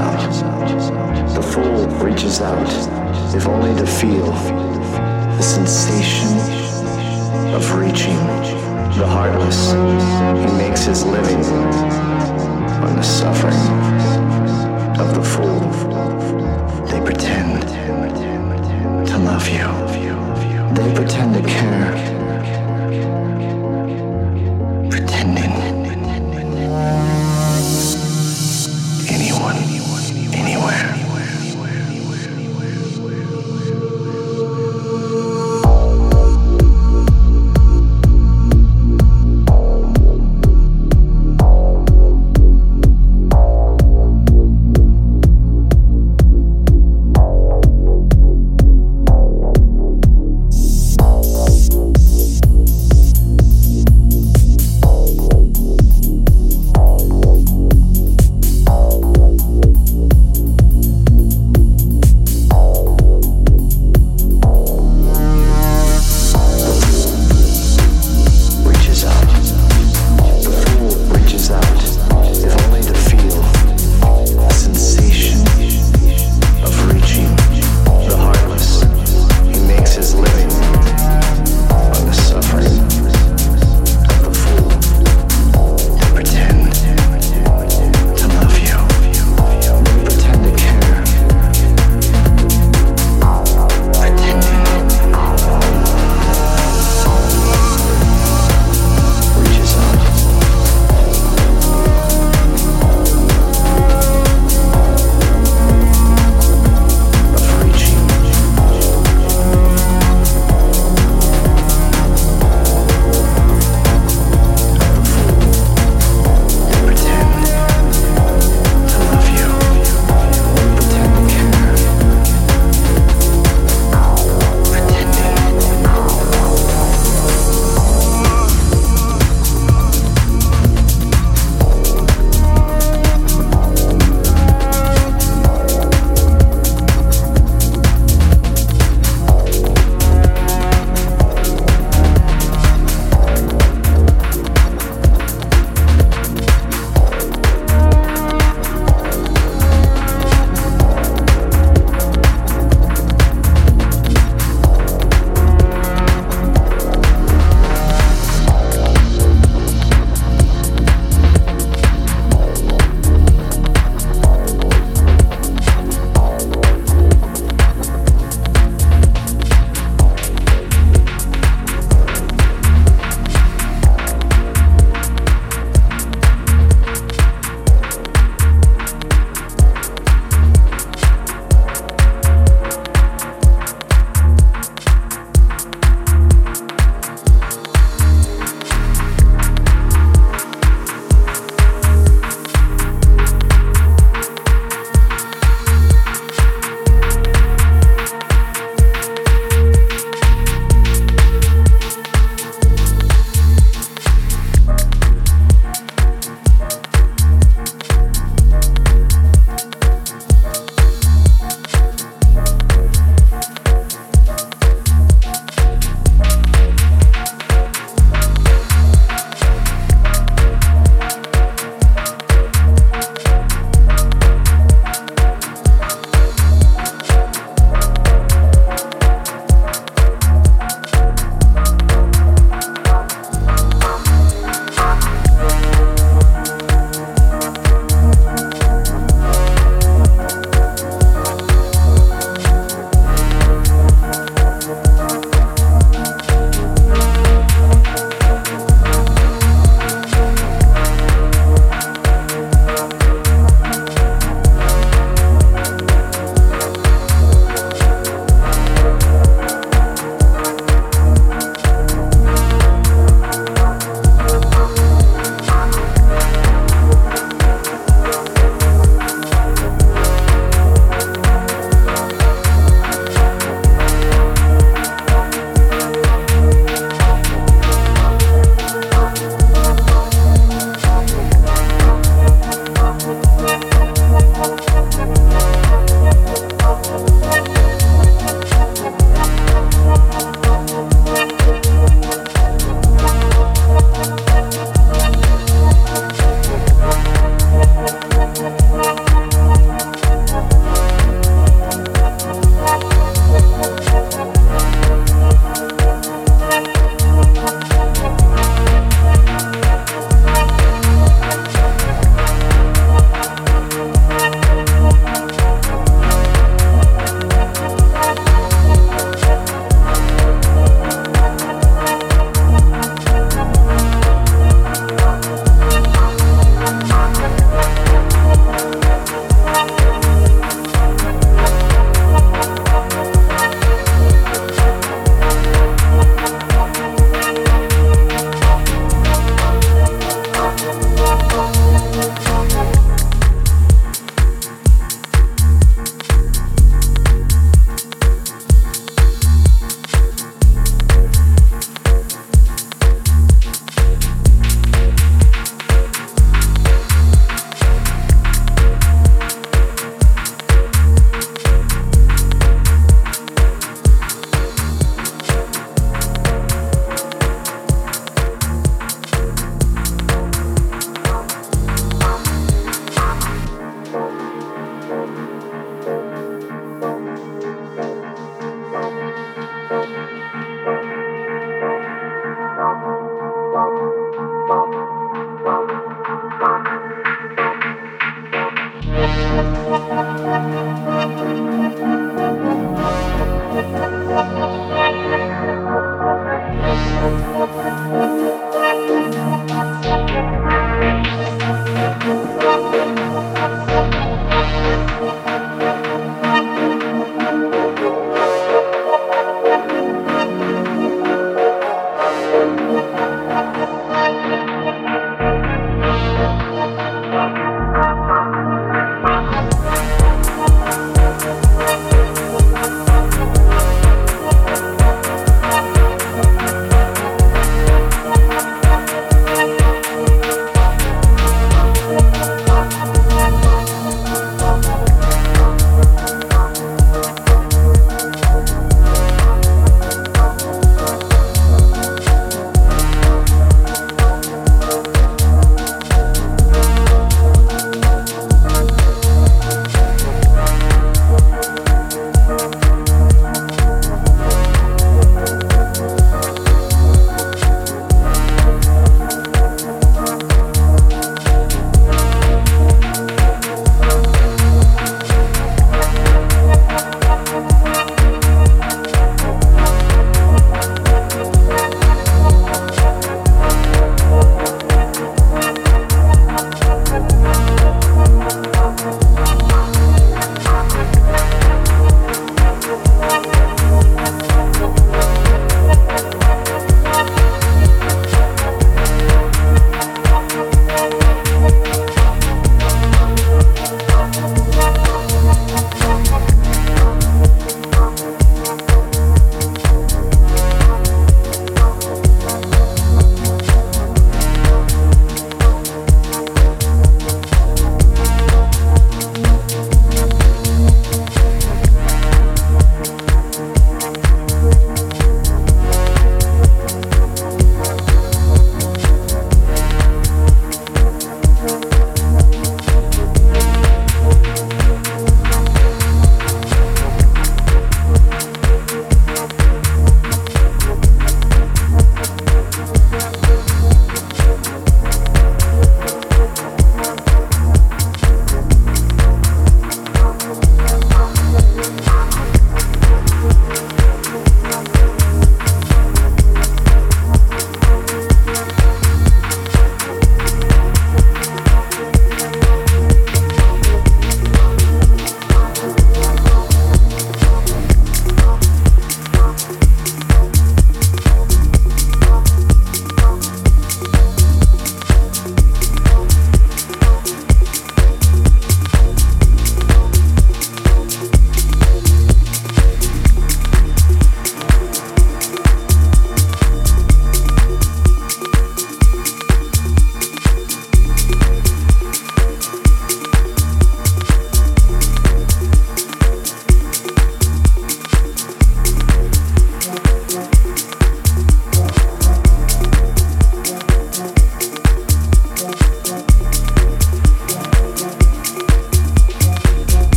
out. The fool reaches out, if only to feel the sensation of reaching the heartless. He makes his living on the suffering of the fool. They pretend to love you. They pretend to care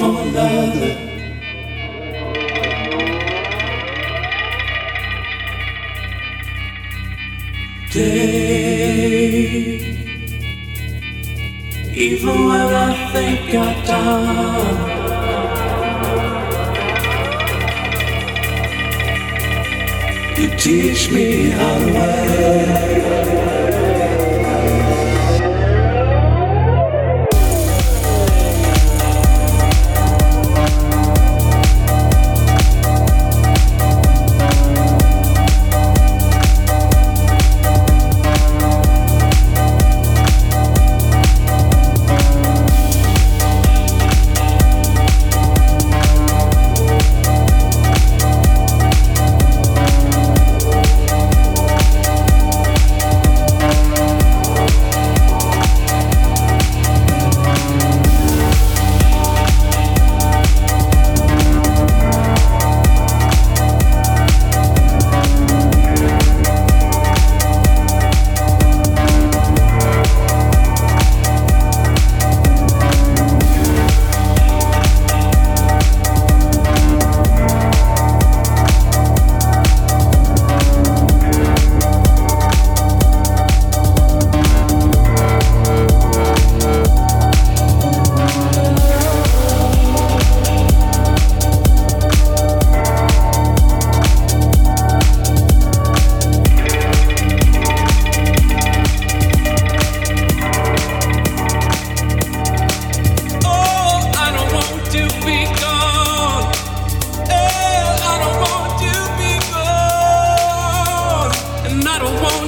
for another.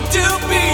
to be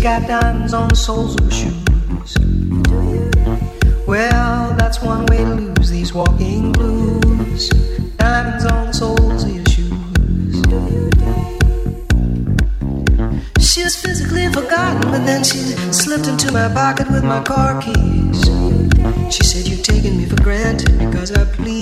got diamonds on the soles of her shoes. Well, that's one way to lose these walking blues. Diamonds on the soles of your shoes. She was physically forgotten, but then she slipped into my pocket with my car keys. She said, You've taken me for granted because I please